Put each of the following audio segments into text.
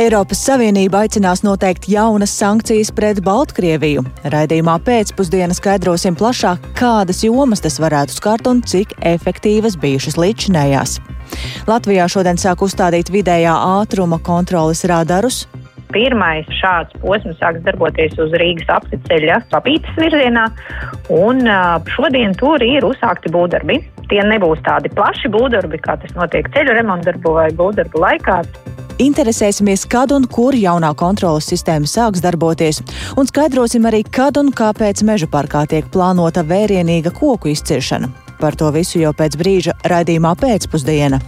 Eiropas Savienība aicinās noteikt jaunas sankcijas pret Baltkrieviju. Raidījumā pēcpusdienā skaidrosim plašāk, kādas jomas tas varētu skart un cik efektīvas bijušas līdzinējās. Latvijā šodien sāk uzstādīt vidējā ātruma kontroles radarus. Pirmais šāds posms sāks darboties uz Rīgas apceļa papītas virzienā, un šodien tur ir uzsākti būvdarbi. Tie nebūs tādi plaši būvdarbi, kā tas notiek ceļu remontdarbu vai būvdarbu laikā. Interesēsimies, kad un kur jaunā kontrolas sistēma sāks darboties, un skaidrosim arī, kad un kāpēc meža parkā tiek plānota vērienīga koku izciršana. Par to visu jau pēc brīža raidījumā pēcpusdiena.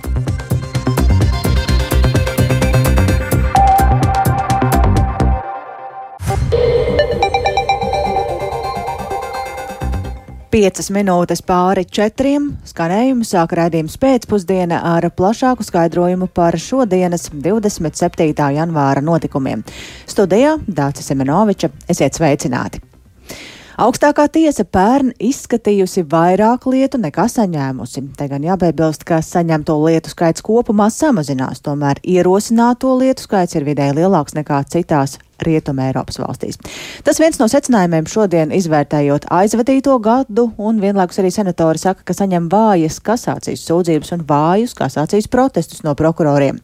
5 minūtes pāri četriem skanējumu sāk raidījums pēcpusdiena ar plašāku skaidrojumu par šodienas 27. janvāra notikumiem. Studijā Dācis Semenoviča, esiet sveicināti! Augstākā tiesa pērn izskatījusi vairāk lietu nekā saņēmusi. Te gan jāpiebilst, ka saņemto lietu skaits kopumā samazinās, tomēr ierosināto lietu skaits ir vidēji lielāks nekā citās Rietumē Eiropas valstīs. Tas viens no secinājumiem šodien izvērtējot aizvadīto gadu, un vienlaikus arī senatori saka, ka saņem vājas kasācijas sūdzības un vājus kasācijas protestus no prokuroriem.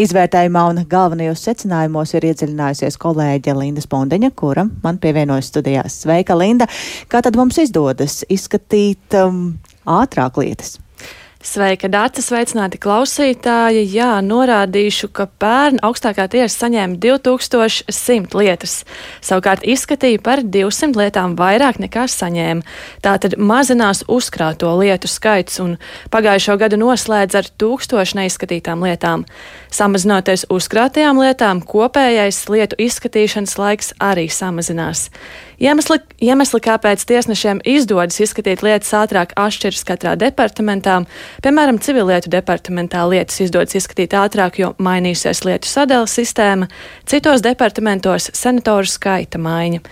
Izvērtējumā un galvenajos secinājumos ir iedziļinājusies kolēģe Linda Spondeņa, kura man pievienojas studijās. Sveika, Linda! Kā tad mums izdodas izskatīt um, ātrāk lietas? Sveika, Dārta, sveicināti klausītāji. Jā, norādīšu, ka pērn augstākā tiesa saņēma 2100 lietas. Savukārt izskatīja par 200 lietām vairāk nekā saņēma. Tātad mazinās uzkrāto lietu skaits un pagājušo gadu noslēdz ar 1000 neizskatītām lietām. Samazinoties uzkrātajām lietām, kopējais lietu izskatīšanas laiks arī samazinās. Iemesli, iemesli, kāpēc tiesnešiem izdodas izskatīt lietas ātrāk, atšķiras katrā departamentā. Piemēram, civilietu departamentā lietas izdodas izskatīt ātrāk, jo mainīsies lietu sadales sistēma, citos departamentos senatoru skaita maiņa.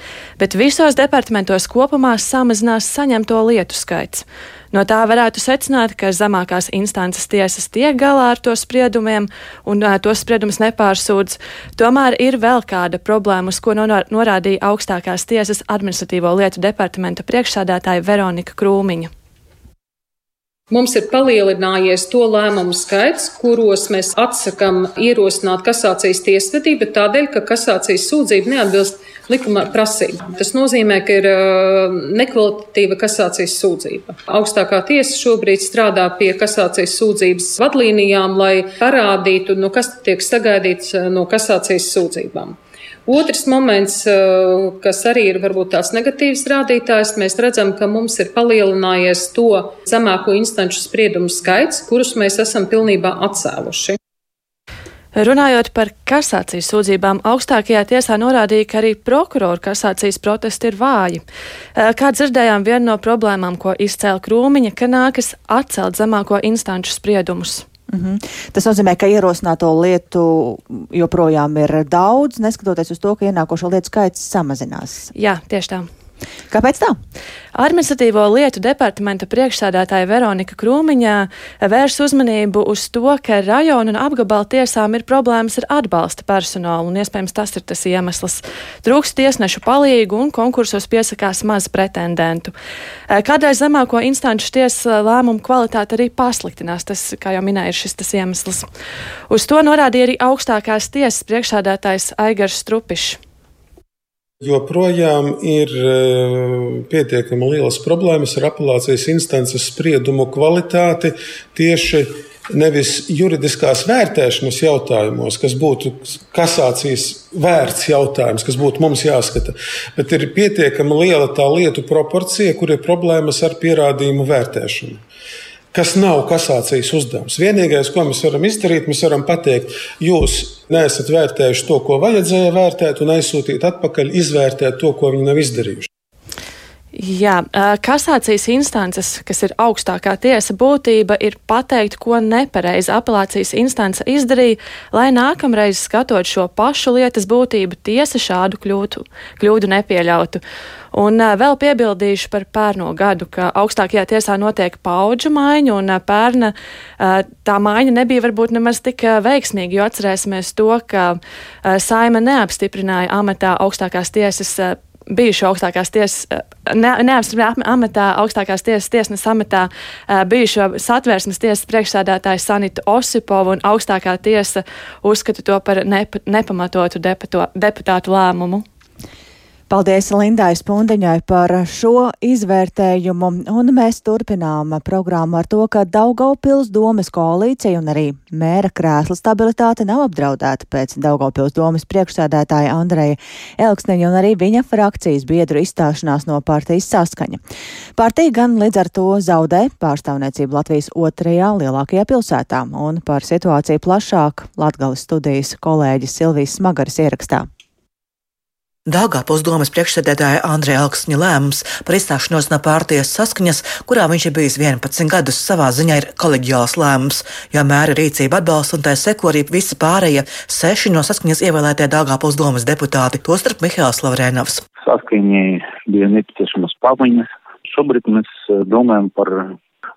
Bet visos departamentos kopumā samazinās saņemto lietu skaits. No tā varētu secināt, ka zemākās instances tiesas tiek galā ar to spriedumiem un uh, tos spriedumus nepārsūdz. Tomēr ir vēl kāda problēma, uz ko norādīja augstākās tiesas administratīvo lietu departamenta priekšsādātāja Veronika Krūmiņa. Mums ir palielinājies to lēmumu skaits, kuros mēs atsakām ierosināt kasācijas tiesvedību tādēļ, ka kasācijas sūdzība neatbilst likuma prasība. Tas nozīmē, ka ir nekvalitatīva kasācijas sūdzība. Augstākā tiesa šobrīd strādā pie kasācijas sūdzības vadlīnijām, lai parādītu, no kas tiek sagaidīts no kasācijas sūdzībām. Otrs moments, uh, kas arī ir varbūt tās negatīvs rādītājs, mēs redzam, ka mums ir palielinājies to zemāko instanču spriedumu skaits, kurus mēs esam pilnībā atcēluši. Runājot par kasācijas sūdzībām, augstākajā tiesā norādīja, ka arī prokuroru kasācijas protesti ir vāji. Kā dzirdējām, viena no problēmām, ko izcēla Krūmiņa, ka nākas atcelt zemāko instanču spriedumus. Mm -hmm. Tas nozīmē, ka ierosināto lietu joprojām ir daudz, neskatoties uz to, ka ienākošo lietu skaits samazinās. Jā, tieši tā. Kāpēc tā? Administratīvo lietu departamenta priekšsādātāja Veronika Krūmiņā vērs uzmanību uz to, ka rajonu un apgabalu tiesām ir problēmas ar atbalsta personālu, un iespējams tas ir tas iemesls. Trūkst tiesnešu palīgu un konkursos piesakās maz pretendentu. Kādēļ zemāko instanču tiesas lēmumu kvalitāte arī pasliktinās, tas, kā jau minēju, ir šis tas iemesls. Uz to norādīja arī augstākās tiesas priekšsādātājs Aigars Strupišs joprojām ir eh, pietiekami lielas problēmas ar apelācijas instances spriedumu kvalitāti tieši nevis juridiskās vērtēšanas jautājumos, kas būtu kasācijas vērts jautājums, kas būtu mums jāskata, bet ir pietiekami liela tā lietu proporcija, kur ir problēmas ar pierādījumu vērtēšanu kas nav kasācijas uzdevums. Vienīgais, ko mēs varam izdarīt, mēs varam pateikt, jūs neesat vērtējuši to, ko vajadzēja vērtēt, un aizsūtīt atpakaļ, izvērtēt to, ko viņi nav izdarījuši. Jā, kasācijas instances, kas ir augstākā tiesa būtība, ir pateikt, ko nepareizi apelācijas instance izdarīja, lai nākamreiz skatot šo pašu lietas būtību, tiesa šādu kļūtu, kļūdu nepieļautu. Un vēl piebildīšu par pērno gadu, ka augstākajā tiesā notiek paudžu maiņa, un pērna tā maiņa nebija varbūt nemaz tik veiksmīga, jo atcerēsimies to, ka saima neapstiprināja amatā augstākās tiesas. Bijušo augstākās tiesas, ne, neapstrādāt amatā, augstākās tiesas tiesnes amatā bijušo satvērsmes tiesas priekšsādātāju Sanitu Osipovu un augstākā tiesa uzskata to par nepa, nepamatotu deputo, deputātu lēmumu. Paldies Lindai Spundiņai par šo izvērtējumu, un mēs turpinām programmu ar to, ka Daugaupils domes koalīcija un arī mēra krēsla stabilitāte nav apdraudēta pēc Daugaupils domes priekšsēdētāja Andreja Elksneņa un arī viņa frakcijas biedru izstāšanās no partijas saskaņa. Partija gan līdz ar to zaudē pārstāvniecību Latvijas otrajā lielākajā pilsētā, un par situāciju plašāk Latgales studijas kolēģis Silvijas Smagaras ierakstā. Dāngāpils domas priekšsēdētāja Andrija Elksņa lēmums par izstāšanos no pārties saskaņas, kurā viņš ir bijis 11 gadus, savā ziņā ir koleģiāls lēmums, jo mēra rīcība atbalsta un tā seko arī visi pārējie seši no saskaņas ievēlētie Dāngāpils domas deputāti, tostarp Mihāls Lavrēnovs. Saskaņai bija nepieciešamas pamaņas. Šobrīd mēs eh, domājam par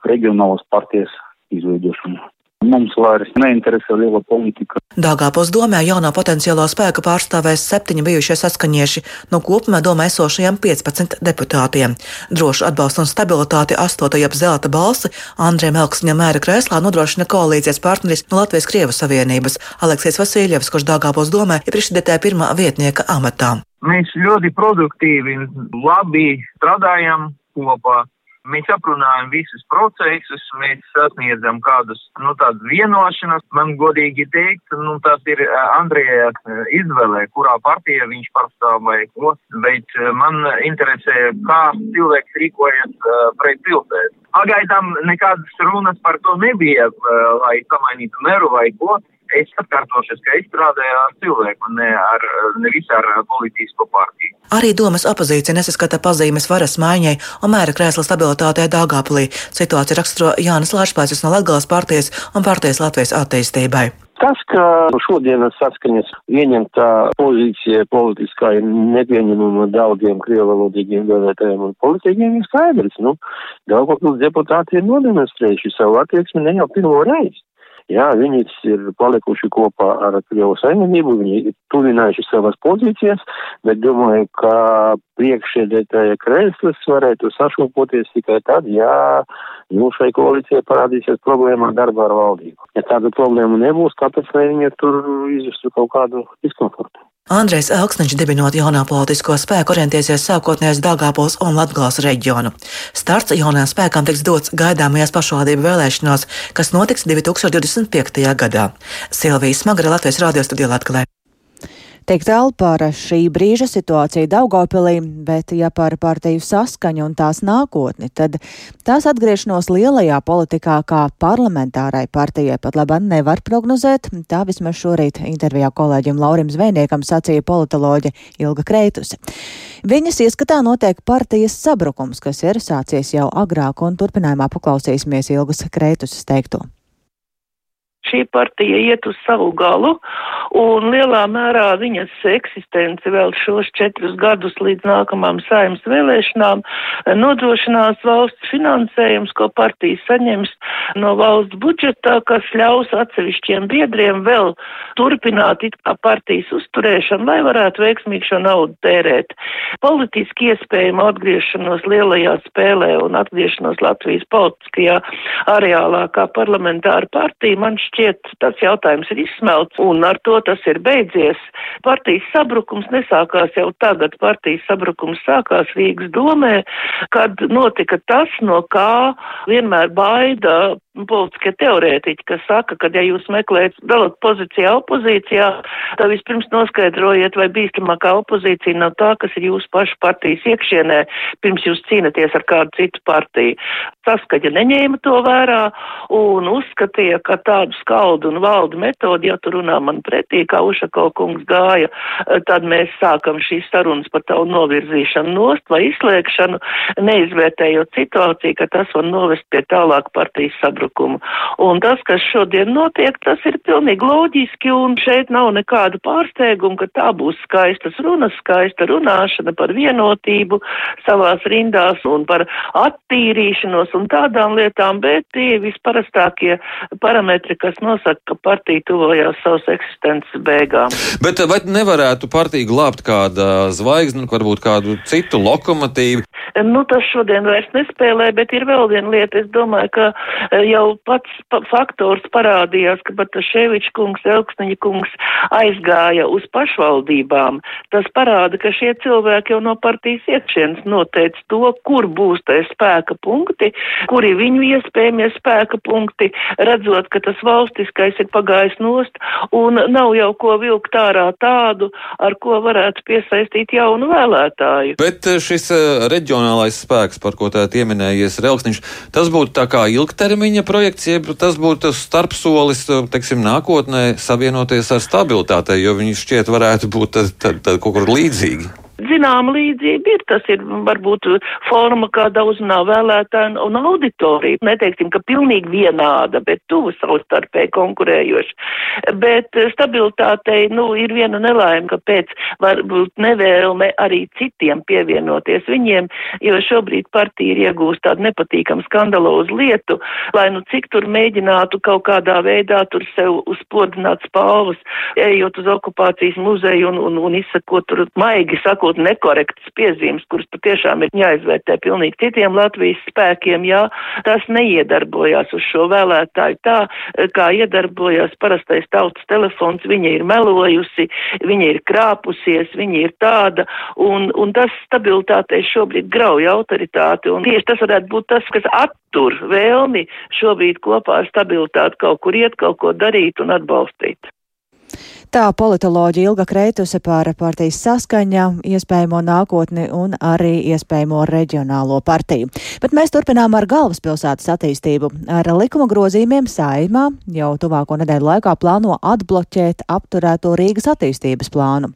reģionālas partijas izveidošanu. Mums vairs neinteresē liela politika. Dāngāpos domē jauno potenciālo spēku pārstāvēs septiņi bijušie saskaņieši no kopumā domē esošajiem 15 deputātiem. Drošu atbalstu un stabilitāti astotajā zelta balsi Andriem Elksņa mēra krēslā nodrošina koalīcijas partneris no Latvijas Krievu Savienības Aleksijas Vasiljevs, kurš Dāngāpos domē ir priekšsēdētāja pirmā vietnieka amatā. Mēs ļoti produktīvi, labi strādājam kopā. Mēs aprunājam visus procesus, mēs sasniedzam kādus, nu, tādas vienošanas. Man godīgi teikt, nu, tas ir Andrija izvēle, kurā partija viņš pārstāv vai ko, bet man interesē, kā cilvēks rīkojas uh, pret pilsētu. Pagaidām nekādas runas par to nebija, uh, lai samainītu meru vai ko es atkārtošos, ka es strādāju ar cilvēku, ne, ar, nevis ar politisko partiju. Arī domas opozīcija nesaskata pazīmes varas maiņai un mēra krēsla stabilitātei Dāngāpulī. Situācija raksturo Jānis Lāčpēcis no Latgales partijas un partijas Latvijas attīstībai. Tas, ka šodienas saskaņas ieņemtā pozīcija politiskā ir nepieņemama daudziem krievalodīgiem vēlētājiem un politiķiem, ir skaidrs. Nu, Daugavpils deputāti ir nodemonstrējuši savu attieksmi ne jau pirmo reizi. Jā, viņi ir palikuši kopā ar Krievu saimniecību, viņi ir tuvinājuši savas pozīcijas, bet domāju, ka priekšēdētāja krēslas varētu sašūpoties tikai tad, ja nu, šai koalīcijai parādīsies problēma ar darbu ar valdību. Ja tāda problēma nebūs, kāpēc lai viņi tur izjustu kaut kādu diskomfortu? Andrejs Elksniņš dibinot jaunā politisko spēku orientēsies sākotnējais Dāngāpols un Latgals reģionu. Starts jaunajām spēkām tiks dots gaidāmajās pašvaldību vēlēšanās, kas notiks 2025. gadā. Silvijas Smagra Latvijas radio studijā Latgalē. Tiek tālu par šī brīža situāciju Daugopilī, bet ja par partiju saskaņu un tās nākotni, tad tās atgriešanos lielajā politikā kā parlamentārai partijai pat labāk nevar prognozēt. Tā vismaz šorīt intervijā kolēģim Laurim Zvejniekam sacīja politoloģe Ilga Kreitus. Viņas ieskatā notiek partijas sabrukums, kas ir sācies jau agrāk, un turpinājumā paklausīsimies Ilgas Kreitus teikto šī partija iet uz savu galu, un lielā mērā viņas eksistence vēl šos četrus gadus līdz nākamām saimnes vēlēšanām nodrošinās valsts finansējums, ko partija saņems no valsts budžetā, kas ļaus atsevišķiem biedriem vēl turpināt it kā partijas uzturēšanu, lai varētu veiksmīgi šo naudu tērēt. Politiski iespējama atgriešanos lielajā spēlē un atgriešanos Latvijas politiskajā areālā kā parlamentāra partija man šķiet šķiet, tas jautājums ir izsmelts, un ar to tas ir beidzies. Partijas sabrukums nesākās jau tagad. Partijas sabrukums sākās Rīgas domē, kad notika tas, no kā vienmēr baida politiskie teorētiķi, kas saka, ka ja jūs meklējat dalot pozīcijā opozīcijā, tad vispirms noskaidrojiet, vai bīstamākā opozīcija nav tā, kas ir jūsu pašu partijas iekšienē, pirms jūs cīnaties ar kādu citu partiju. Saskaņa neņēma to vērā un uzskatīja, ka tādu skaldu un valdu metodi, ja tu runā man pretī, kā Ušako kungs gāja, tad mēs sākam šīs sarunas par tavu novirzīšanu nost vai izslēgšanu, neizvērtējot situāciju, ka tas var novest pie tālāk partijas sabrukuma. Un tas, kas šodien notiek, tas ir pilnīgi loģiski un šeit nav nekādu pārsteigumu, ka tā būs skaistas runas, skaista runāšana par vienotību savās rindās un par attīrīšanos un tādām lietām, bet tie visparastākie parametri, kas nosaka, ka partija tuvojās savas eksistences beigām. Bet vai nevarētu partija glābt kāda zvaigzne, varbūt kādu citu lokomotīvu? Nu, tas šodien vairs nespēlē, bet ir vēl viena lieta. Es domāju, ka e, jau pats pa faktors parādījās, ka Bataševičs kungs, Elksniņa kungs aizgāja uz pašvaldībām. Tas parāda, ka šie cilvēki jau no partijas iekšienes noteica to, kur būs tie spēka punkti, kuri viņu iespējamie spēka punkti, redzot, ka tas valstiskais ir pagājis nost un nav jau ko vilkt ārā tādu, ar ko varētu piesaistīt jaunu vēlētāju. Bet e, šis e, reģions nacionālais spēks, par ko tā pieminējies Relksniņš, tas būtu tā kā ilgtermiņa projekts, jeb tas būtu starpsolis, teiksim, nākotnē savienoties ar stabilitātei, jo viņi šķiet varētu būt tad, tad, tad kaut kur līdzīgi. Zināma līdzība ir, tas ir varbūt forma, kāda uzrunā vēlētāju un auditoriju. Neteiksim, ka pilnīgi vienāda, bet tuvu savstarpēji konkurējoši. Bet stabilitātei, nu, ir viena nelaime, ka pēc varbūt nevēlme arī citiem pievienoties viņiem, jo šobrīd partija ir iegūst tādu nepatīkamu skandalozu lietu, lai nu cik tur mēģinātu kaut kādā veidā tur sev uzspodināt spalvas, ejot uz okupācijas muzeju un, un, un izsakot tur maigi sakot, sakot, nekorektas piezīmes, kuras patiešām ir jāizvērtē pilnīgi citiem Latvijas spēkiem, jā, tas neiedarbojās uz šo vēlētāju tā, kā iedarbojās parastais tautas telefons, viņa ir melojusi, viņa ir krāpusies, viņa ir tāda, un, un tas stabilitātei šobrīd grauja autoritāti, un tieši tas varētu būt tas, kas attur vēlmi šobrīd kopā ar stabilitāti kaut kur iet, kaut ko darīt un atbalstīt. Tā politoloģija Ilga Kreituse par partijas saskaņa, iespējamo nākotni un arī iespējamo reģionālo partiju. Bet mēs turpinām ar galvaspilsētas attīstību. Ar likuma grozījumiem saimā jau tuvāko nedēļu laikā plāno atbloķēt apturēto Rīgas attīstības plānu.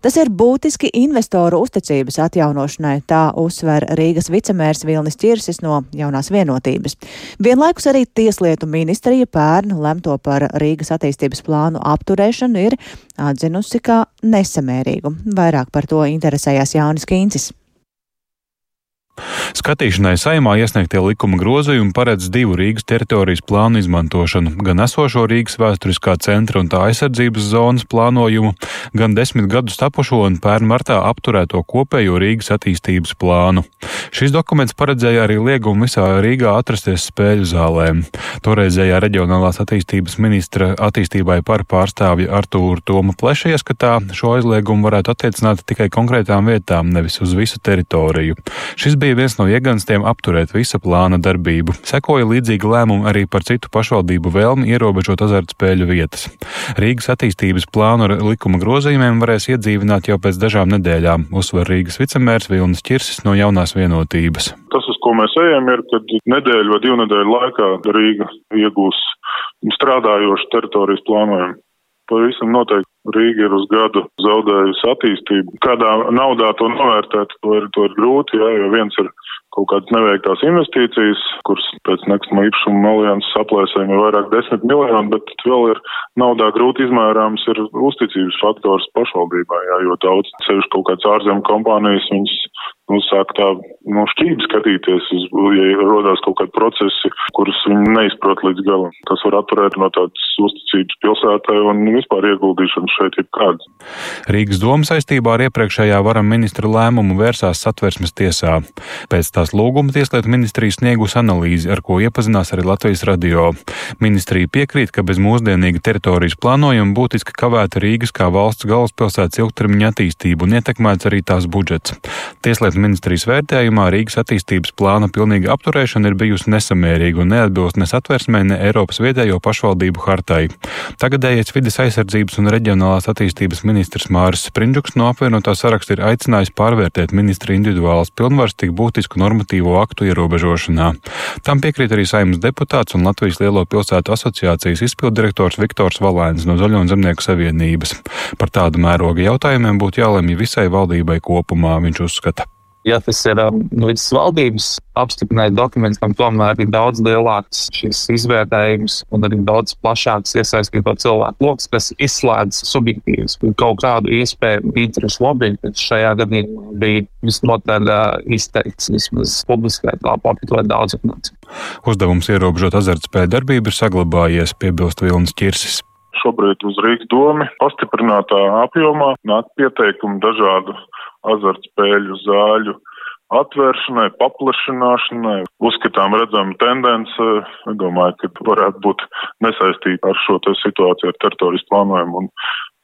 Tas ir būtiski investoru uzticības atjaunošanai, tā uzsver Rīgas vicemērs Vilnis Čirsis no jaunās vienotības. Vienlaikus arī Tieslietu ministrija pērn lemto par Rīgas attīstības plānu apturēšanu ir atzinusi kā nesamērīgu. Vairāk par to interesējās Jānis Kīncis. Skatīšanai saimā iesniegtie likuma grozījumi paredz divu Rīgas teritorijas plānu izmantošanu - gan esošo Rīgas vēsturiskā centra un tā aizsardzības zonas plānojumu, gan desmit gadus tapušo un pērn martā apturēto kopējo Rīgas attīstības plānu. Šis dokuments paredzēja arī liegumu visā Rīgā atrasties spēļu zālēm. Toreizējā reģionālās attīstības ministra attīstībai par pārstāvju Artūru Tomu Pleša ieskatā šo aizliegumu varētu attiecināt tikai konkrētām vietām, nevis uz visu teritoriju. Šis bija bija viens no ieganstiem apturēt visa plāna darbību. Sekoja līdzīgi lēmumi arī par citu pašvaldību vēlmi ierobežot azartspēļu vietas. Rīgas attīstības plānu ar likuma grozījumiem varēs iedzīvināt jau pēc dažām nedēļām, uzsver Rīgas vicemērs Vilnis Čirsis no jaunās vienotības. Tas, uz ko mēs ejam, ir, kad nedēļu vai divu nedēļu laikā Rīga iegūs strādājošu teritorijas plānojumu. Pavisam noteikti Rīga ir uz gadu zaudējusi attīstību. Kādā naudā to novērtēt, to ir, to ir grūti, jā, jo viens ir kaut kādas neveiktās investīcijas, kuras pēc nekustamā īpašuma alianses aplēsēm ir vairāk desmit miljoni, bet vēl ir naudā grūti izmērāms ir uzticības faktors pašvaldībā, jā, jo daudz, sevišķi kaut kāds ārzemju kompānijas, viņas nu, sāk tā no šķīvi skatīties, uz, ja rodās kaut kādi procesi, kurus viņi neizprot līdz galam. Tas var atturēt no tādas uzticības pilsētai un vispār ieguldīšanas šeit ir kāds. Rīgas doma saistībā ar iepriekšējā varam ministra lēmumu vērsās satversmes tiesā. Pēc tā tās lūguma Tieslietu ministrija sniegus analīzi, ar ko iepazinās arī Latvijas radio. Ministrija piekrīt, ka bez mūsdienīga teritorijas plānojuma būtiski kavēta Rīgas kā valsts galvaspilsētas ilgtermiņa attīstību un ietekmēts arī tās budžets. Tieslietu ministrijas vērtējumā Rīgas attīstības plāna pilnīga apturēšana ir bijusi nesamērīga un neatbilst ne satversmē, ne Eiropas vietējo pašvaldību hartai. Tagadējais vides aizsardzības un reģionālās attīstības ministrs Māris Sprindžuks no apvienotā saraksta ir aicinājis pārvērtēt ministra individuālas pilnvaras tik būtisku normatīvo aktu ierobežošanā. Tam piekrīt arī saimnes deputāts un Latvijas Lielo pilsētu asociācijas izpildirektors Viktors Valēns no Zaļo un Zemnieku savienības. Par tādu mēroga jautājumiem būtu jālemj visai valdībai kopumā, viņš uzskata ja tas ir līdz valdības apstiprināt dokuments, tam tomēr ir daudz lielāks šis izvērtējums un arī daudz plašāks iesaistīto cilvēku lokus, kas izslēdz subjektīvas kaut kādu iespēju interešu lobby, kas šajā gadījumā bija visnotaļ uh, izteikts vismaz publiskā telpā, ļoti daudz. Uzdevums ierobežot azartspēju darbību ir saglabājies, piebilst Vilnis Čirsis. Šobrīd uz Rīgas domu pastiprinātā apjomā nāk pieteikumi dažādu azartspēļu zāļu atvēršanai, paplašināšanai. Uzskatām, redzam tendenci, domāju, ka varētu būt nesaistīta ar šo situāciju, ar teritorijas plānojumu un,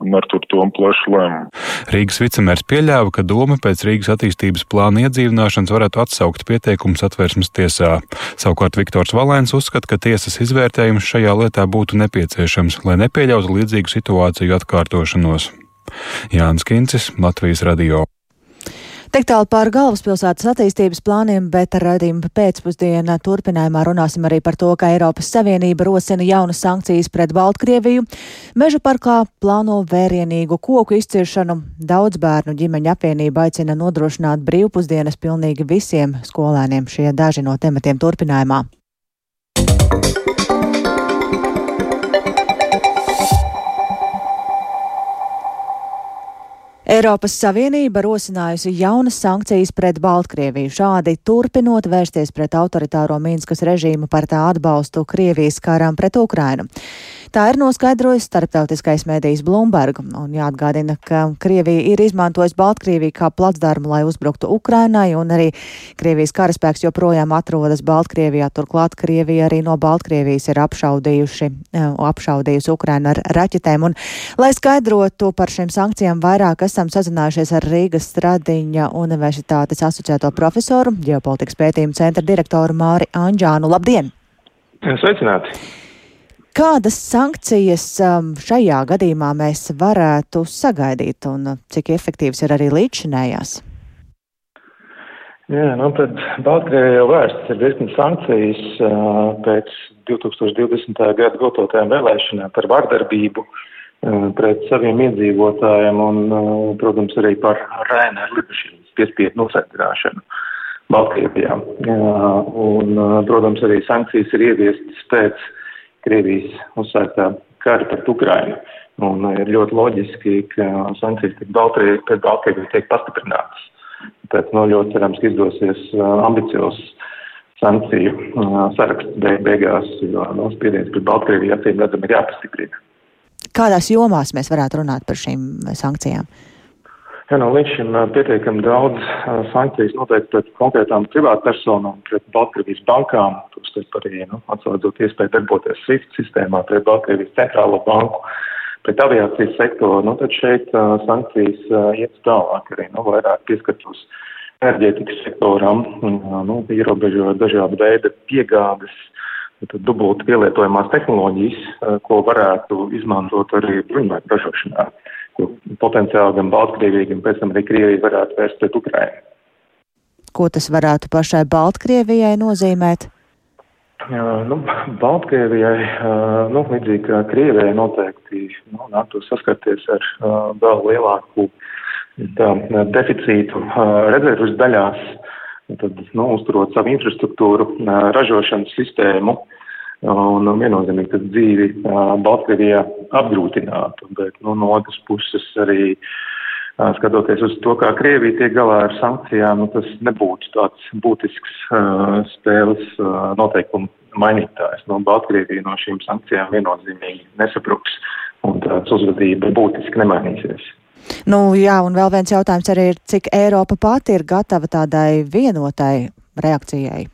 un ar to plašu lēmumu. Rīgas vicemērs pieļāva, ka doma pēc Rīgas attīstības plāna iedzīvināšanas varētu atsaukt pieteikumus atvērsmes tiesā. Savukārt Viktors Valēns uzskata, ka tiesas izvērtējums šajā lietā būtu nepieciešams, lai nepieļautu līdzīgu situāciju atkārtošanos. Jānis Kincis, Latvijas radio. Tik tālu par galvaspilsētas attīstības plāniem, bet raidījumu pēcpusdienā turpinājumā runāsim arī par to, ka Eiropas Savienība rosina jaunas sankcijas pret Baltkrieviju. Meža parkā plāno vērienīgu koku izciršanu. Daudz bērnu ģimeņa apvienība aicina nodrošināt brīvpusdienas pilnīgi visiem skolēniem. Šie daži no tematiem turpinājumā. Eiropas Savienība rosinājusi jaunas sankcijas pret Baltkrieviju, šādi turpinot vērsties pret autoritāro Mīnskas režīmu par tā atbalstu Krievijas karam pret Ukrainu. Tā ir noskaidrojis starptautiskais mēdījis Bloomberg, un jāatgādina, ka Krievija ir izmantojusi Baltkrieviju kā placdarmu, lai uzbruktu Ukrainai, un arī Krievijas karaspēks joprojām atrodas Baltkrievijā. Turklāt Krievija arī no Baltkrievijas ir apšaudījuši, eh, apšaudījusi Ukrainu ar raķetēm. Un, lai skaidrotu par šīm sankcijām vairāk, esam sazinājušies ar Rīgas Stradiņa Universitātes asociēto profesoru, ģeopolitikas pētījumu centra direktoru Māri Anģānu. Labdien! Sveicināti! Kādas sankcijas um, šajā gadījumā mēs varētu sagaidīt un uh, cik efektīvas ir arī līdzšinējās? Jā, nu tad Baltkrievijā jau vērsts ir virkni sankcijas uh, pēc 2020. gada gototajām vēlēšanām par vardarbību uh, pret saviem iedzīvotājiem un, protams, arī par Raina lidmašīnas piespiedu nosēdināšanu Baltkrievijā. Un, protams, arī sankcijas ir ieviestas pēc Krievijas uzsāktā kara pret Ukrainu. Un ir ļoti loģiski, ka sankcijas pret Baltkrieviju tiek pastiprinātas. Tāpēc nu, ļoti cerams, ka izdosies ambiciozs sankciju saraksts beig beigās, jo nu, spiediens pret Baltkrieviju acīm redzam ir jāpastiprina. Kādās jomās mēs varētu runāt par šīm sankcijām? Jā, no līdz šim pietiekami daudz sankcijas noteikti pret konkrētām privātpersonām, pret Baltkrievijas bankām, tostarp arī nu, atslēdzot iespēju darboties SWIFT sistēmā, pret Baltkrievijas centrālo banku, pret aviācijas sektoru. Nu, tad šeit sankcijas iet tālāk arī, nu, vairāk pieskatos enerģētikas sektoram, nu, ierobežojot dažādu veidu piegādes, dubult pielietojamās tehnoloģijas, ko varētu izmantot arī bruņojumu ražošanā. Ko potenciāli gan Baltkrievija, gan pēc tam arī Krievija varētu vērst pret Ukrainu. Ko tas varētu pašai Baltkrievijai nozīmēt? Uh, nu, Baltkrievijai, uh, nu, līdzīgi kā Krievijai, noteikti nu, nāktu saskarties ar uh, vēl lielāku tā, deficītu rezervus daļās, tad, nu, uzturot savu infrastruktūru, ražošanas sistēmu, un viennozīmīgi tas dzīvi Baltkrievijā apgrūtinātu, bet nu, no otras puses arī skatoties uz to, kā Krievija tiek galā ar sankcijām, nu, tas nebūtu tāds būtisks uh, spēles uh, noteikumu mainītājs. Nu, Baltkrievija no šīm sankcijām viennozīmīgi nesapruks un tāds uzvedība būtiski nemainīsies. Nu, jā, un vēl viens jautājums arī ir, cik Eiropa pati ir gatava tādai vienotai reakcijai?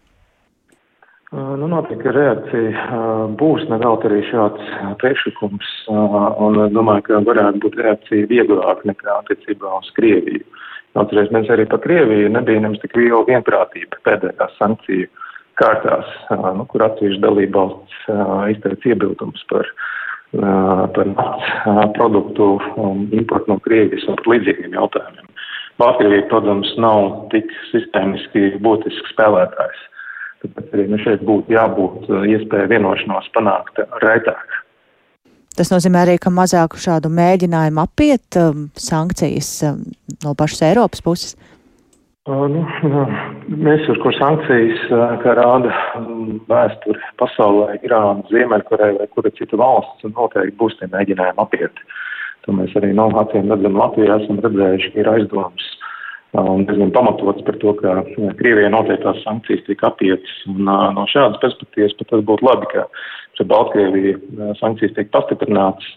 Nu, noteikti reakcija būs nevelti arī šāds priekšlikums, un domāju, ka varētu būt reakcija vieglāk nekā attiecībā uz Krieviju. Atcerēsimies arī par Krieviju, nebija nemaz tik liela vienprātība pēdējās sankciju kārtās, nu, kur atsevišķi dalībvalsts izteica iebildumus par, par naftas produktu importu no Krievijas un par līdzīgiem jautājumiem. Baltkrievija, protams, nav tik sistēmiski būtisks spēlētājs. Tāpēc arī nu, šeit būtu jābūt uh, iespēja vienošanos panākt raitāk. Tas nozīmē arī, ka mazāk šādu mēģinājumu apiet um, sankcijas um, no pašas Eiropas puses. Uh, nu, nu, mēs ar ko sankcijas, kā rāda um, vēsture pasaulē, Irāna, Ziemeļkoreja vai kura cita valsts, noteikti būs tie mēģinājumi apiet. To mēs arī no acīm redzam Latvijā, esam redzējuši, ka ir aizdomas un diezgan pamatots par to, ka Krievijai noteiktās sankcijas tiek apietas. Un, no šādas perspektīvas pat tas būtu labi, ka pret Baltkrieviju sankcijas tiek pastiprinātas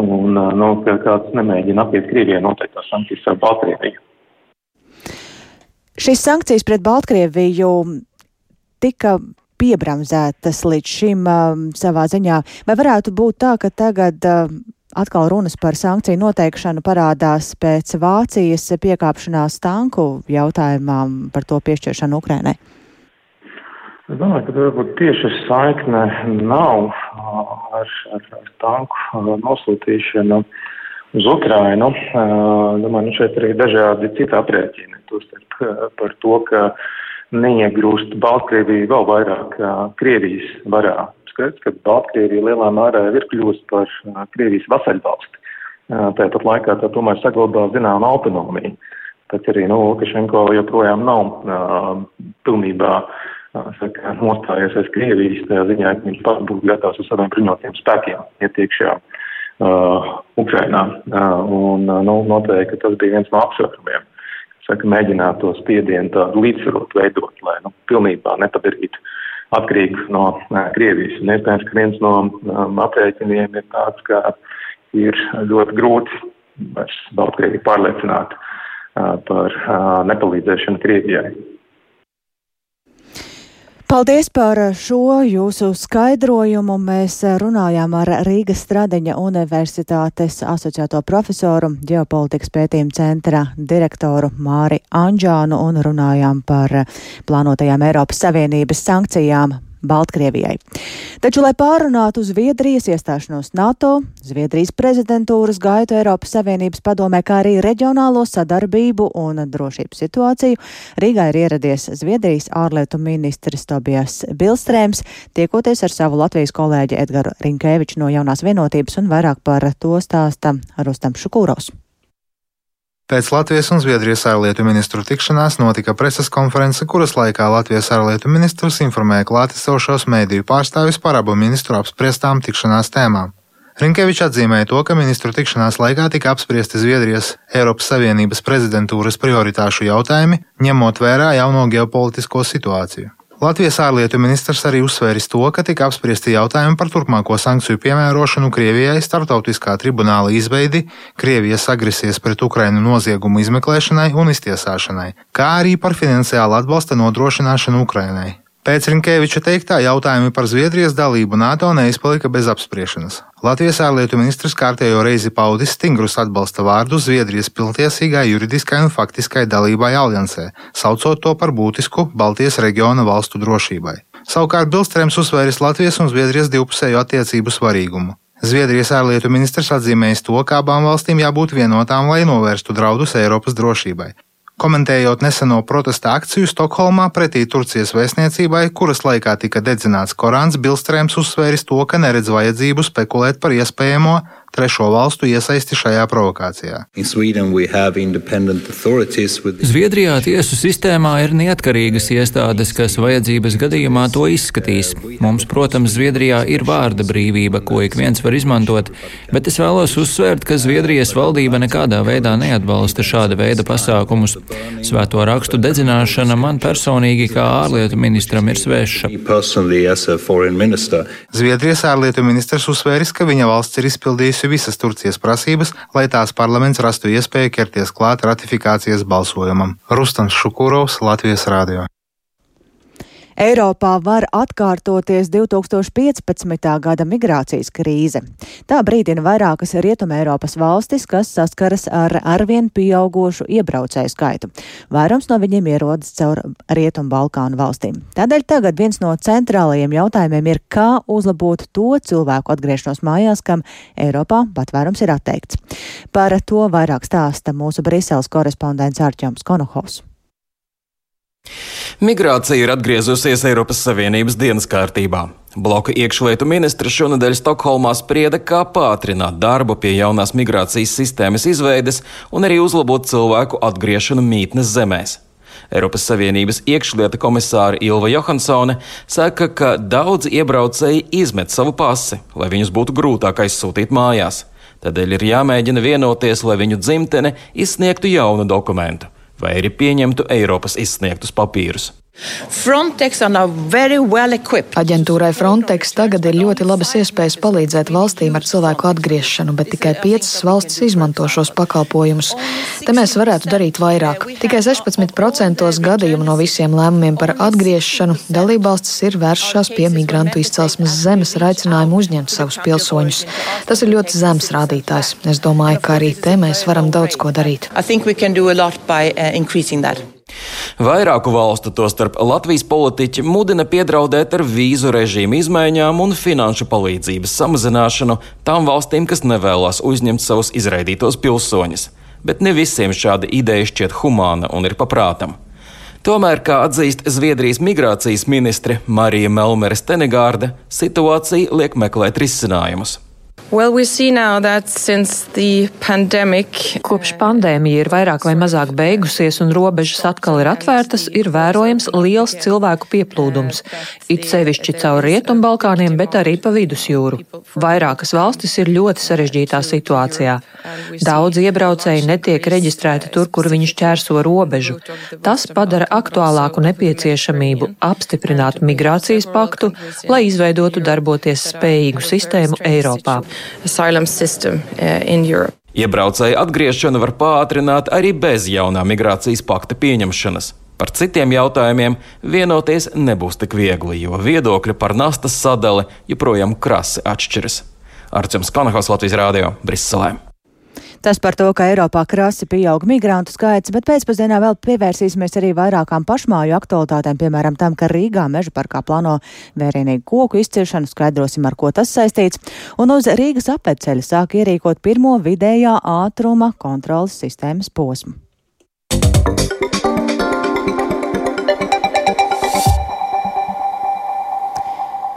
un nu, ka kāds nemēģina apiet Krievijai noteiktās sankcijas ar Baltkrieviju. Šīs sankcijas pret Baltkrieviju tika piebramzētas līdz šim um, savā ziņā. Vai varētu būt tā, ka tagad um, atkal runas par sankciju noteikšanu parādās pēc Vācijas piekāpšanās tanku jautājumām par to piešķiršanu Ukrainai? Es domāju, ka varbūt tieši saikne nav ar, ar, ar tanku nosūtīšanu uz Ukrainu. Domāju, nu šeit arī dažādi citi aprēķini. Tostarp par to, ka neiegrūst Baltkrieviju vēl vairāk Krievijas varā skaidrs, ka Baltkrievija lielā mērā ir kļūst par Krievijas vasaļvalsti. Tāpat laikā tā tomēr saglabā zinām autonomiju. Pēc arī, nu, Lukašenko joprojām nav uh, pilnībā saka, nostājies aiz Krievijas, tajā ziņā, ka viņš pats būtu gatavs ar saviem bruņotiem spēkiem iet iekšā uh, Ukrainā. Uh, un, uh, nu, noteikti, tas bija viens no apsvērumiem. Saka, mēģināt to spiedienu tādu līdzsvarot veidot, lai, nu, pilnībā nepadarītu atkarīgs no Krievijas. Un iespējams, ka viens no um, aprēķiniem ir tāds, ka ir ļoti grūti vairs Baltkrieviju pārliecināt uh, par uh, nepalīdzēšanu Krievijai. Paldies par šo jūsu skaidrojumu. Mēs runājām ar Rīgas Stradiņa Universitātes asociēto profesoru, ģeopolitikas pētījuma centra direktoru Māri Anģānu un runājām par plānotajām Eiropas Savienības sankcijām Baltkrievijai. Taču, lai pārunātu Zviedrijas iestāšanos NATO, Zviedrijas prezidentūras gaitu Eiropas Savienības padomē, kā arī reģionālo sadarbību un drošības situāciju, Rīgā ir ieradies Zviedrijas ārlietu ministrs Tobijas Bilstrēms, tiekoties ar savu Latvijas kolēģi Edgaru Rinkēviču no jaunās vienotības un vairāk par to stāsta Rustam Šukūros. Pēc Latvijas un Zviedrijas ārlietu ministru tikšanās notika preses konference, kuras laikā Latvijas ārlietu ministrs informēja klātesošos mēdīju pārstāvis par abu ministru apspriestām tikšanās tēmām. Rinkevičs atzīmēja to, ka ministru tikšanās laikā tika apspriesti Zviedrijas Eiropas Savienības prezidentūras prioritāšu jautājumi, ņemot vērā jauno ģeopolitisko situāciju. Latvijas ārlietu ministrs arī uzsvēris to, ka tika apspriesti jautājumi par turpmāko sankciju piemērošanu Krievijai, starptautiskā tribunāla izveidi, Krievijas agresijas pret Ukrainu noziegumu izmeklēšanai un iztiesāšanai, kā arī par finansiālu atbalsta nodrošināšanu Ukrainai. Pēc Rinkēviča teiktā jautājumi par Zviedrijas dalību NATO neizpalika bez apspriešanas. Latvijas ārlietu ministrs kārtējo reizi paudis stingrus atbalsta vārdus Zviedrijas pilntiesīgai juridiskai un faktiskai dalībai aliansē, saucot to par būtisku Baltijas reģiona valstu drošībai. Savukārt Bilstrēms uzsvēris Latvijas un Zviedrijas divpusējo attiecību svarīgumu. Zviedrijas ārlietu ministrs atzīmējis to, ka abām valstīm jābūt vienotām, lai novērstu draudus Eiropas drošībai. Komentējot neseno protesta akciju Stokholmā pretī Turcijas vēstniecībai, kuras laikā tika dedzināts Korāns, Bilstrēms uzsvēris to, ka neredz vajadzību spekulēt par iespējamo trešo valstu iesaisti šajā provokācijā. Zviedrijā tiesu sistēmā ir neatkarīgas iestādes, kas vajadzības gadījumā to izskatīs. Mums, protams, Zviedrijā ir vārda brīvība, ko ik viens var izmantot, bet es vēlos uzsvērt, ka Zviedrijas valdība nekādā veidā neatbalsta šāda veida pasākumus. Svēto rakstu dedzināšana man personīgi kā ārlietu ministram ir sveša. Zviedrijas ārlietu ministrs uzsvēris, ka viņa valsts ir izpildījusi izdarījusi visas Turcijas prasības, lai tās parlaments rastu iespēju ķerties klāt ratifikācijas balsojumam. Rustams Šukūrovs, Latvijas Rādio. Eiropā var atkārtoties 2015. gada migrācijas krīze. Tā brīdina vairākas Rietumē Eiropas valstis, kas saskaras ar arvien pieaugošu iebraucēju skaitu. Vairums no viņiem ierodas caur Rietumu Balkānu valstīm. Tādēļ tagad viens no centrālajiem jautājumiem ir, kā uzlabot to cilvēku atgriešanos mājās, kam Eiropā patvērums ir atteikts. Par to vairāk stāsta mūsu Briseles korespondents Arčāms Konohovs. Migrācija ir atgriezusies Eiropas Savienības dienas kārtībā. Bloka iekšlietu ministra šonadēļ Stokholmā sprieda, kā pātrināt darbu pie jaunās migrācijas sistēmas izveides un arī uzlabot cilvēku atgriešanu mītnes zemēs. Eiropas Savienības iekšlieta komisāra Ilva Johansone saka, ka daudzi iebraucēji izmet savu pasi, lai viņus būtu grūtāk aizsūtīt mājās. Tādēļ ir jāmēģina vienoties, lai viņu dzimtene izsniegtu jaunu dokumentu vai arī pieņemtu Eiropas izsniegtus papīrus. Aģentūrai Frontex tagad ir ļoti labas iespējas palīdzēt valstīm ar cilvēku atgriešanu, bet tikai piecas valstis izmanto šos pakalpojumus. Te mēs varētu darīt vairāk. Tikai 16% gadījumu no visiem lēmumiem par atgriešanu dalībvalstis ir vēršās pie migrantu izcelsmes zemes ar aicinājumu uzņemt savus pilsoņus. Tas ir ļoti zems rādītājs. Es domāju, ka arī te mēs varam daudz ko darīt. Vairāku valstu, tostarp Latvijas politiķi, mudina piedraudēt ar vīzu režīmu izmaiņām un finanšu palīdzības samazināšanu tām valstīm, kas nevēlas uzņemt savus izraidītos pilsoņus. Bet ne visiem šāda ideja šķiet humāna un ir paprātam. Tomēr, kā atzīst Zviedrijas migrācijas ministre Marija Melmere Stenegārde, situācija liek meklēt risinājumus. Well, we pandemic... Kopš pandēmija ir vairāk vai mazāk beigusies un robežas atkal ir atvērtas, ir vērojams liels cilvēku pieplūdums. It sevišķi caur Rietumbalkāniem, bet arī pa vidusjūru. Vairākas valstis ir ļoti sarežģītā situācijā. Daudz iebraucēji netiek reģistrēti tur, kur viņi šķērso robežu. Tas padara aktuālāku nepieciešamību apstiprināt migrācijas paktu, lai izveidotu darboties spējīgu sistēmu Eiropā asylum system uh, in Europe. Iebraucēju atgriešanu var pātrināt arī bez jaunā migrācijas pakta pieņemšanas. Par citiem jautājumiem vienoties nebūs tik viegli, jo viedokļi par nastas sadali joprojām krasi atšķiras. Arčuns Kanahos Latvijas Rādio Briselē. Tas par to, ka Eiropā krasi pieaug migrantu skaits, bet pēcpusdienā vēl pievērsīsimies arī vairākām pašmāju aktualitātēm, piemēram tam, ka Rīgā meža parkā plāno vērienīgu koku izciršanu, skaidrosim, ar ko tas saistīts, un uz Rīgas apveceļa sāk ierīkot pirmo vidējā ātruma kontrolas sistēmas posmu.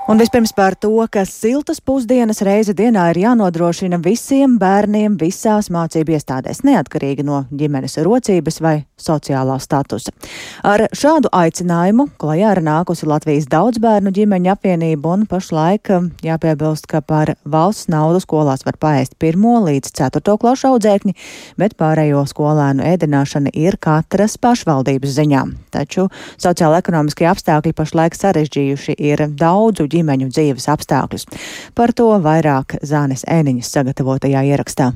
Un vispirms par to, ka siltas pusdienas reize dienā ir jānodrošina visiem bērniem visās mācību iestādēs, neatkarīgi no ģimenes rocības vai sociālā statusa. Ar šādu aicinājumu klajā ir nākusi Latvijas daudzbērnu ģimeņa apvienība un pašlaik um, jāpiebilst, ka par valsts naudu skolās var paēst pirmo līdz ceturto klašu audzēkņi, bet pārējo skolēnu ēdināšana ir katras pašvaldības ziņā. Taču sociāla-ekonomiskie apstākļi pašlaik sarežģījuši ir daudzu ģimeņu ģimeņu dzīves apstākļus. Par to vairāk Zānes ēniņas sagatavotajā ierakstā.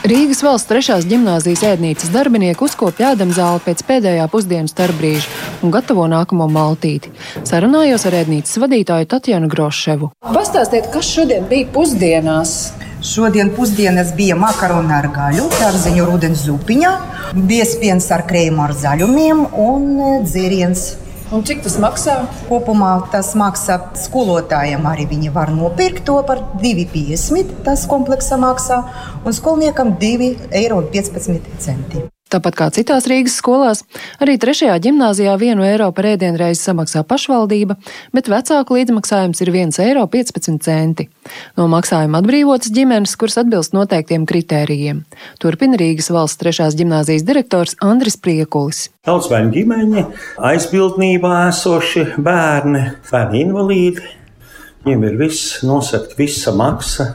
Rīgas valsts trešās gimnāzijas ēdnīcas darbinieki uzkopja ēdamzāli pēc pēdējā pusdienas starpbrīža un gatavo nākamo maltīti. Sarunājos ar ēdnīcas vadītāju Tatjanu Groševu. Pastāstiet, kas šodien bija pusdienās? Šodien pusdienas bija makaroni ar gaļu, dārzeņu rudens zupiņā, biespiens ar krējumu ar zaļumiem un dzēriens Un cik tas maksā? Kopumā tas maksā skolotājiem. Arī viņi var nopirkt to par 2,50. Tas kompleksa maksā un skolniekam 2,15 eiro. Tāpat kā citās Rīgas skolās, arī trešajā gimnāzijā vienu eiro par ēdienreizi samaksā pašvaldība, bet vecāku līdzmaksājums ir 1,15 eiro. No maksājuma atbrīvotas ģimenes, kuras atbilst noteiktiem kritērijiem. Turpina Rīgas valsts trešās gimnāzijas direktors Andris Priekulis. Daudzbērnu ģimeņi, aizbildnībā esoši bērni, bērni invalīdi. Viņiem ir viss nosakt, visa maksa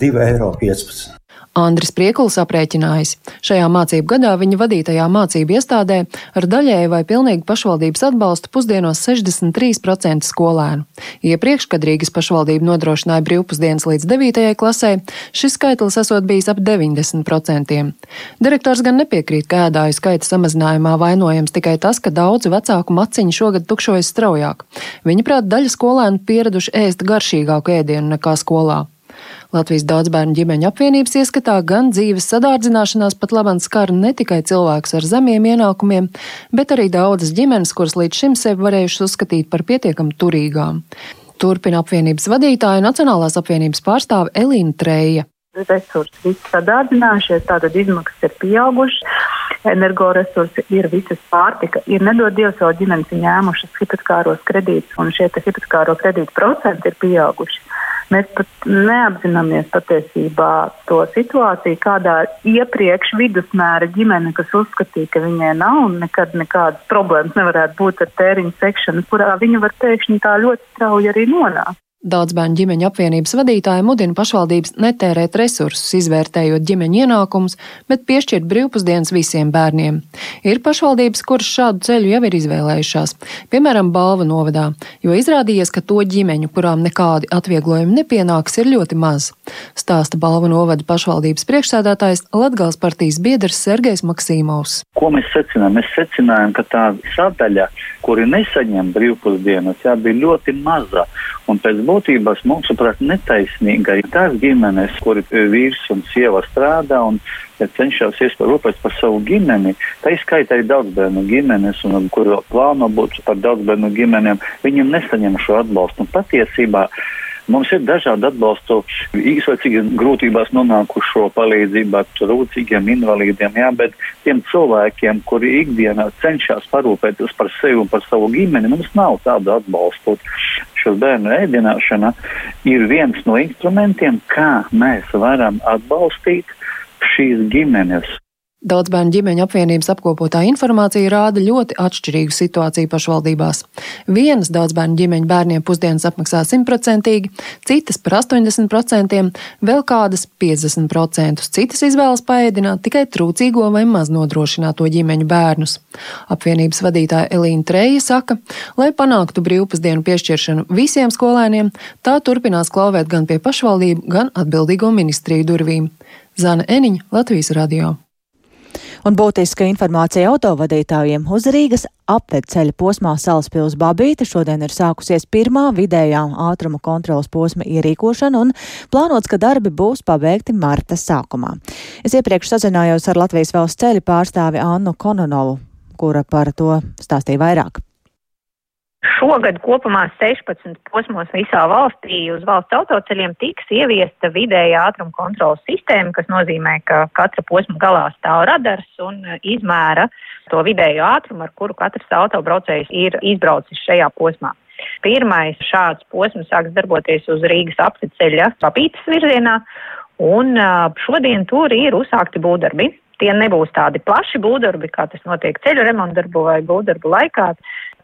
2,15 eiro. Andris Priekuls aprēķinājis, šajā mācību gadā viņa vadītajā mācību iestādē ar daļēju vai pilnīgu pašvaldības atbalstu pusdienos 63% skolēnu. Iepriekš, kad Rīgas pašvaldība nodrošināja brīvpusdienas līdz 9. klasē, šis skaitlis esot bijis ap 90%. Direktors gan nepiekrīt, ka ēdāju skaita samazinājumā vainojams tikai tas, ka daudzi vecāku maciņi šogad tukšojas straujāk. Viņaprāt, daļa skolēnu pieraduši ēst garšīgāku ēdienu nekā skolā. Latvijas daudzbērnu ģimeņu apvienības ieskatā gan dzīves sadārdzināšanās pat labāk skar ne tikai cilvēkus ar zemiem ienākumiem, bet arī daudzas ģimenes, kuras līdz šim sevi varējušas uzskatīt par pietiekami turīgām. Turpina apvienības vadītāja Nacionālās apvienības pārstāve Elīna Treja. Resursi visi sadārdzinājušies, tātad izmaksas ir pieaugušas, energoresursi ir visas pārtika, ir nedod Dievs vēl ģimenes ņēmušas hipotekāros kredītus, un šie hipotekāro kredītu procenti ir pieauguši. Mēs pat neapzināmies patiesībā to situāciju, kādā iepriekš vidusmēra ģimene, kas uzskatīja, ka viņai nav un nekad nekādas problēmas nevarētu būt ar tēriņu sekšanu, kurā viņa var pēkšņi tā ļoti strauji arī nonākt. Daudz bērnu ģimeņu apvienības vadītāji mudina pašvaldības netērēt resursus, izvērtējot ģimeņu ienākumus, bet piešķirt brīvpusdienas visiem bērniem. Ir pašvaldības, kuras šādu ceļu jau ir izvēlējušās, piemēram, Balva novadā, jo izrādījies, ka to ģimeņu, kurām nekādi atvieglojumi nepienāks, ir ļoti maz. Stāsta Balva novada pašvaldības priekšsēdētājs Latgals partijas biedrs Sergejs Maksīmovs. Ko mēs secinām? Mēs secinājām, ka tā sadaļa, kuri nesaņem brīvpusdienas, jā, bija ļoti maza. Un pēc būtības, mūsuprāt, netaisnīga ir tās ģimenes, kuri vīrs un sieva strādā un ja cenšas rūpēties par savu ģimeni. Tā izskaitā arī daudzbērnu ģimenes, un kur plāno būt par daudzbērnu ģimenēm, viņiem nesaņem šo atbalstu. Un patiesībā Mums ir dažādi atbalstu īsvecīgi grūtībās nonākušo palīdzību ar trūcīgiem invalīdiem, jā, bet tiem cilvēkiem, kuri ikdienā cenšas parūpēties par sevi un par savu ģimeni, mums nav tādu atbalstu. Šo bērnu ēdināšana ir viens no instrumentiem, kā mēs varam atbalstīt šīs ģimenes. Daudz bērnu ģimeņu apvienības apkopotā informācija rāda ļoti atšķirīgu situāciju pašvaldībās. Vienas daudz bērnu ģimeņu bērniem pusdienas apmaksā simtprocentīgi, citas par 80%, vēl kādas 50%, citas izvēlas paēdināt tikai trūcīgo vai maz nodrošināto ģimeņu bērnus. Apvienības vadītāja Elīna Treja saka, lai panāktu brīvpusdienu piešķiršanu visiem skolēniem, tā turpinās klauvēt gan pie pašvaldību, gan atbildīgo ministriju durvīm. Zana Eniņa, Latvijas radio. Un būtiska informācija autovadītājiem uz Rīgas apvedceļa posmā Salaspils Babīte šodien ir sākusies pirmā vidējā ātruma kontrolas posma ierīkošana un plānots, ka darbi būs pabeigti marta sākumā. Es iepriekš sazinājos ar Latvijas valsts ceļu pārstāvi Annu Kononovu, kura par to stāstīja vairāk. Šogad kopumā 16 posmos visā valstī uz valsts autoceļiem tiks ieviesta vidēja ātruma kontrolas sistēma, kas nozīmē, ka katra posma galā stāv radars un izmēra to vidējo ātrumu, ar kuru katrs autobraucējs ir izbraucis šajā posmā. Pirmais šāds posms sāks darboties uz Rīgas apceļa papītas virzienā, un šodien tur ir uzsākti būvdarbi. Tie nebūs tādi plaši būvdarbi, kā tas notiek ceļu remontdarbu vai būvdarbu laikā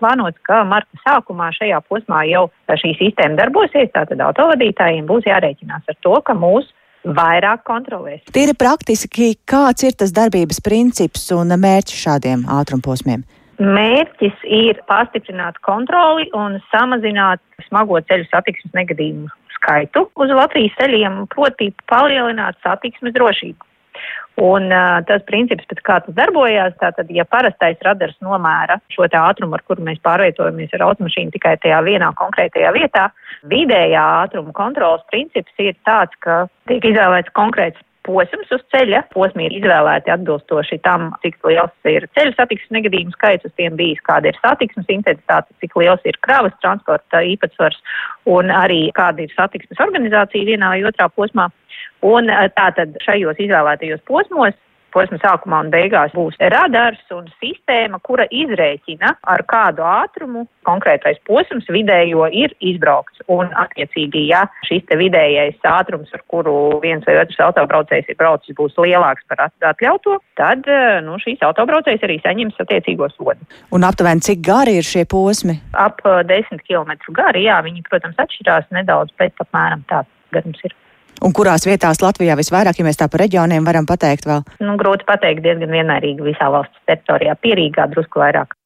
plānots, ka marta sākumā šajā posmā jau šī sistēma darbosies, tātad autovadītājiem būs jārēķinās ar to, ka mūs vairāk kontrolēs. Tīri praktiski, kāds ir tas darbības princips un mērķis šādiem ātrumposmiem? Mērķis ir pastiprināt kontroli un samazināt smago ceļu satiksmes negadījumu skaitu uz Latvijas ceļiem, proti palielināt satiksmes drošību. Un uh, tas princips, pēc kā tas darbojās, tātad, ja parastais radars nomēra šo ātrumu, ar kuru mēs pārvietojamies ar automašīnu tikai tajā vienā konkrētajā vietā, vidējā ātruma kontrolas princips ir tāds, ka tiek izvēlēts konkrēts posms uz ceļa. Posmi ir izvēlēti atbilstoši tam, cik liels ir ceļu satiksmes negadījumu skaits, uz tiem bijis, kāda ir satiksmes intensitāte, cik liels ir kravas transporta īpatsvars un arī kāda ir satiksmes organizācija vienā vai otrā posmā. Un eh, tātad šajos izvēlētajos posmos posma sākumā un beigās būs radars un sistēma, kura izrēķina, ar kādu ātrumu konkrētais posms vidējo ir izbraukts. Un, attiecīgi, ja šis te vidējais ātrums, ar kuru viens vai otrs autobraucējs ir braucis, būs lielāks par atļauto, tad eh, nu, šīs autobraucējs arī saņems attiecīgo sodu. Un aptuveni cik gari ir šie posmi? Ap 10 eh, km gari, jā, viņi, protams, atšķirās nedaudz, bet apmēram tāds garums ir. Un kurās vietās Latvijā visvairāk, ja mēs tā par reģioniem varam pateikt vēl? Nu, grūti pateikt, diezgan vienmērīgi visā valsts teritorijā. Pierīgā drusku vairāk.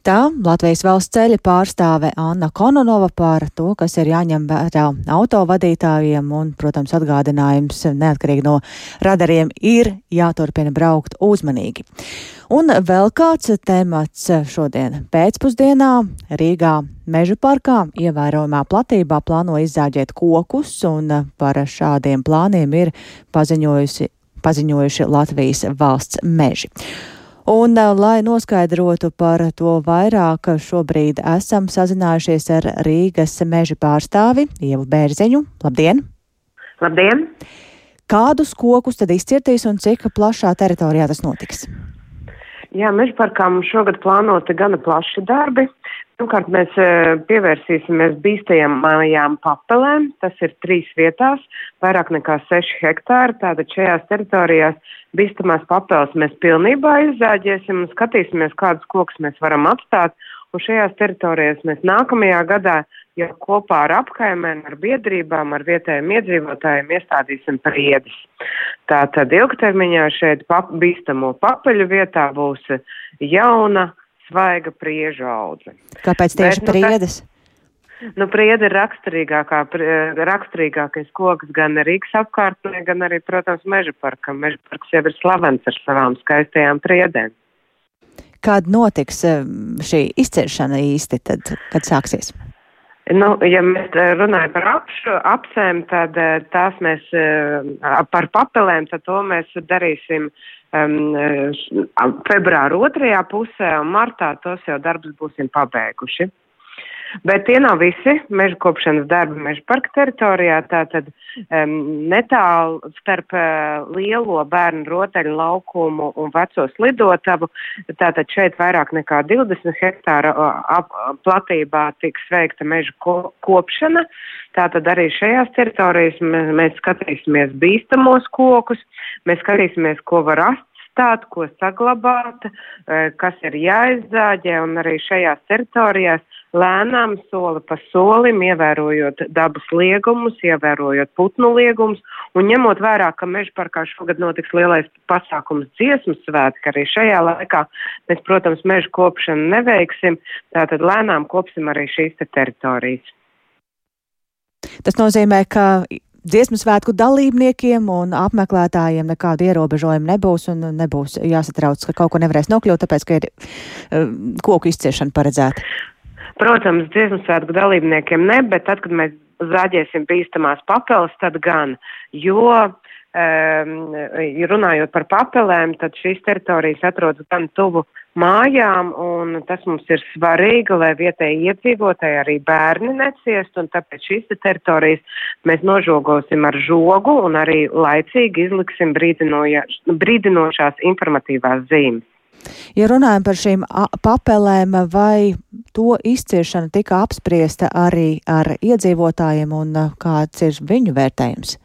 Tā Latvijas valsts ceļa pārstāve Anna Kononova par to, kas ir jāņem vērā autovadītājiem un, protams, atgādinājums neatkarīgi no radariem ir jāturpina braukt uzmanīgi. Un vēl kāds temats šodien pēcpusdienā Rīgā Meža parkā ievērojamā platībā plāno izzāģēt kokus un par šādiem plāniem ir paziņojusi, paziņojuši Latvijas valsts meži. Un, lai noskaidrotu par to vairāk, šobrīd esam sazinājušies ar Rīgas meža pārstāvi Ievu Bērziņu. Labdien! Labdien! Kādus kokus tad izcirtīs un cik plašā teritorijā tas notiks? Jā, meža parkā mums šogad plānoti gana plaši darbi. Pirmkārt, mēs pievērsīsimies bīstamajām papelēm. Tas ir trīs vietās, vairāk nekā 6 hektāri. Tātad šajās teritorijās bīstamās papeles mēs pilnībā izzāģēsim un skatīsimies, kādus kokus mēs varam atstāt. Un šajās teritorijās mēs nākamajā gadā jau kopā ar apkaimēm, ar biedrībām, ar vietējiem iedzīvotājiem iestādīsim priedes. Tātad ilgtermiņā šeit pap, bīstamo papeļu vietā būs jauna svaiga priežu audze. Kāpēc tieši Bet, nu, priedes? Nu, priede ir raksturīgākā, raksturīgākais koks gan Rīgas apkārtnē, gan arī, protams, meža parkam. Meža parks jau ir slavens ar savām skaistajām priedēm. Kad notiks eh, šī izciršana īsti, tad, kad sāksies? Nu, ja mēs eh, runājam par apšu, apsēm, tad eh, tās mēs par papelēm, tad to mēs darīsim um, februāra otrajā pusē un martā tos jau darbus būsim pabeiguši. Bet tie nav visi meža kopšanas darbi meža parka teritorijā. Tātad um, netālu starp uh, lielo bērnu rotaļu laukumu un veco slidotavu, tātad šeit vairāk nekā 20 hektāra ap, platībā tiks veikta meža ko, kopšana. Tātad arī šajās teritorijās mēs, mēs skatīsimies bīstamos kokus, mēs skatīsimies, ko var rast atstāt, ko saglabāt, e, kas ir jāizzāģē, un arī šajās teritorijās lēnām soli pa solim, ievērojot dabas liegumus, ievērojot putnu liegumus, un ņemot vērā, ka meža parkā šogad notiks lielais pasākums dziesmu svētki, arī šajā laikā mēs, protams, meža kopšanu neveiksim, tātad lēnām kopsim arī šīs te teritorijas. Tas nozīmē, ka dziesmu svētku dalībniekiem un apmeklētājiem nekādu ierobežojumu nebūs un nebūs jāsatrauc, ka kaut ko nevarēs nokļūt, tāpēc, ka ir uh, koku izciešana paredzēta. Protams, dziesmu svētku dalībniekiem ne, bet tad, kad mēs zāģēsim bīstamās papeles, tad gan, jo um, runājot par papelēm, tad šīs teritorijas atrodas gan tuvu mājām, un tas mums ir svarīgi, lai vietēji iedzīvotāji arī bērni neciest, un tāpēc šīs teritorijas mēs nožogosim ar žogu un arī laicīgi izliksim brīdinošās informatīvās zīmes. Ja runājam par šīm papelēm, vai to izciešana tika apspriesta arī ar iedzīvotājiem un kāds ir viņu vērtējums?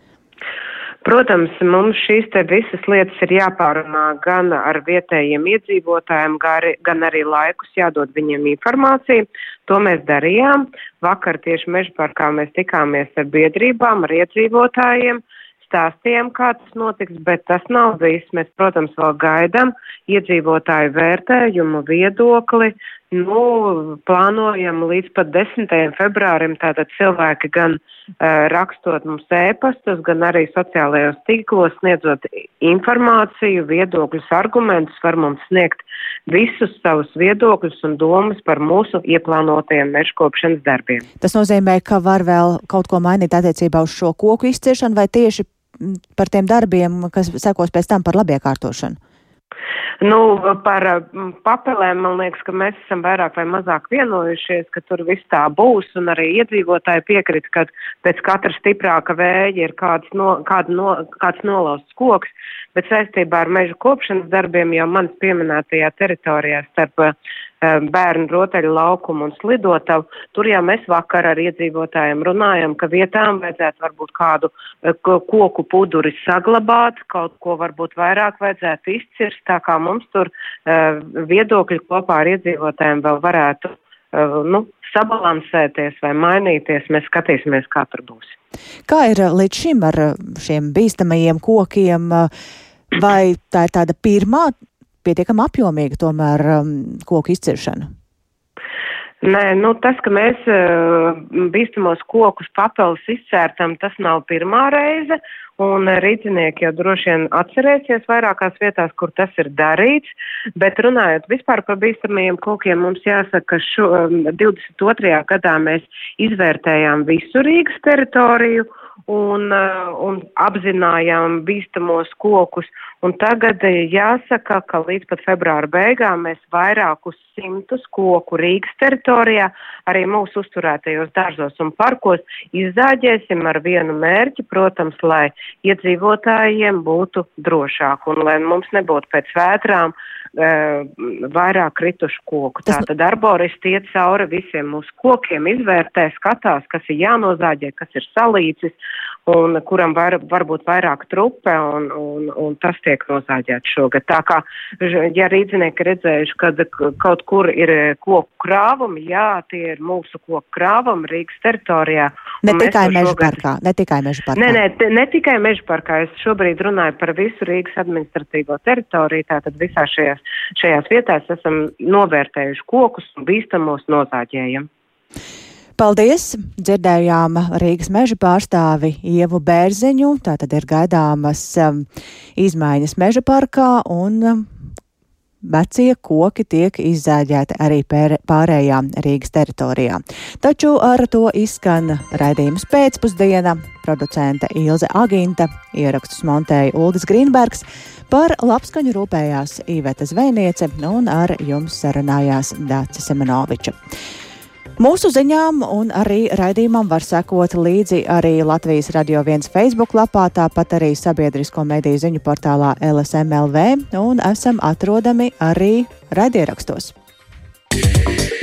Protams, mums šīs te visas lietas ir jāpārunā gan ar vietējiem iedzīvotājiem, gan arī laikus jādod viņiem informāciju. To mēs darījām. Vakar tieši mežparkā mēs tikāmies ar biedrībām, ar iedzīvotājiem, stāstījām, kā tas notiks, bet tas nav viss. Mēs, protams, vēl gaidām iedzīvotāju vērtējumu, viedokli, Nu, plānojam līdz pat 10. februārim tātad cilvēki gan uh, rakstot mums ēpastus, gan arī sociālajos tīklos sniedzot informāciju, viedokļus, argumentus, var mums sniegt visus savus viedokļus un domas par mūsu ieplānotajiem mežkopšanas darbiem. Tas nozīmē, ka var vēl kaut ko mainīt attiecībā uz šo koku izciešanu vai tieši par tiem darbiem, kas sekos pēc tam par labiekārtošanu? Nu, par papelēm man liekas, ka mēs esam vairāk vai mazāk vienojušies, ka tur viss tā būs, un arī iedzīvotāji piekrita, ka pēc katra stiprāka vēja ir kāds, no, kāda no, kāds nolausts koks, bet saistībā ar meža kopšanas darbiem jau manas pieminētajā teritorijā starp bērnu rotaļu laukumu un slidotavu. Tur jau mēs vakar ar iedzīvotājiem runājam, ka vietām vajadzētu varbūt kādu eh, koku puduri saglabāt, kaut ko varbūt vairāk vajadzētu izcirst, tā kā mums tur uh, viedokļi kopā ar iedzīvotājiem vēl varētu nu, sabalansēties vai mainīties, mēs skatīsimies, kā tur būs. Kā ir līdz šim ar šiem bīstamajiem kokiem? Vai tā ir tāda pirmā pietiekami apjomīga tomēr um, koku izciršana? Nē, nu, tas, ka mēs uh, bīstamos kokus papildus izcērtam, tas nav pirmā reize, un rīznieki jau droši vien atcerēsies vairākās vietās, kur tas ir darīts, bet runājot vispār par bīstamajiem kokiem, mums jāsaka, ka šo, um, 22. gadā mēs izvērtējām visu Rīgas teritoriju, uh, un apzinājām bīstamos kokus. Un tagad uh, jāsaka, ka līdz pat februāra beigām mēs vairākus simtus koku Rīgas teritorijā, arī mūsu uzturētajos dārzos un parkos izzāģēsim ar vienu mērķi, protams, lai iedzīvotājiem būtu drošāk un lai mums nebūtu pēc vētrām uh, vairāk kritušu koku. Tātad arboristi iet cauri visiem mūsu kokiem, izvērtē, skatās, kas ir jānozāģē, kas ir salīdzis un kuram var, varbūt vairāk trupe, un, un, un tas tiek nozāģēts šogad. Tā kā, ja rīdzinieki redzējuši, ka kaut kur ir koku krāvumi, jā, tie ir mūsu koku krāvumi Rīgas teritorijā. Ne tikai meža parkā, ne tikai meža parkā. Nē, nē, te, ne tikai meža parkā. Es šobrīd runāju par visu Rīgas administratīvo teritoriju, tātad visā šajās, šajās vietās esam novērtējuši kokus un bīstamos nozāģējam. Paldies! Dzirdējām Rīgas meža pārstāvi Ievu Bērziņu. Tātad ir gaidāmas um, izmaiņas meža parkā un um, vecie koki tiek izzēģēti arī pārējā Rīgas teritorijā. Taču ar to izskan raidījums pēcpusdiena. Producente Ilze Aginta, ierakstus montēja Uldis Grīnbergs, par labskaņu rūpējās Īveta Zvejniece un ar jums sarunājās Dācis Semenoviča. Mūsu ziņām un arī raidījumam var sekot līdzi arī Latvijas Radio 1 Facebook lapā, tāpat arī sabiedrisko mediju ziņu portālā LSMLV un esam atrodami arī raidierakstos. Yeah.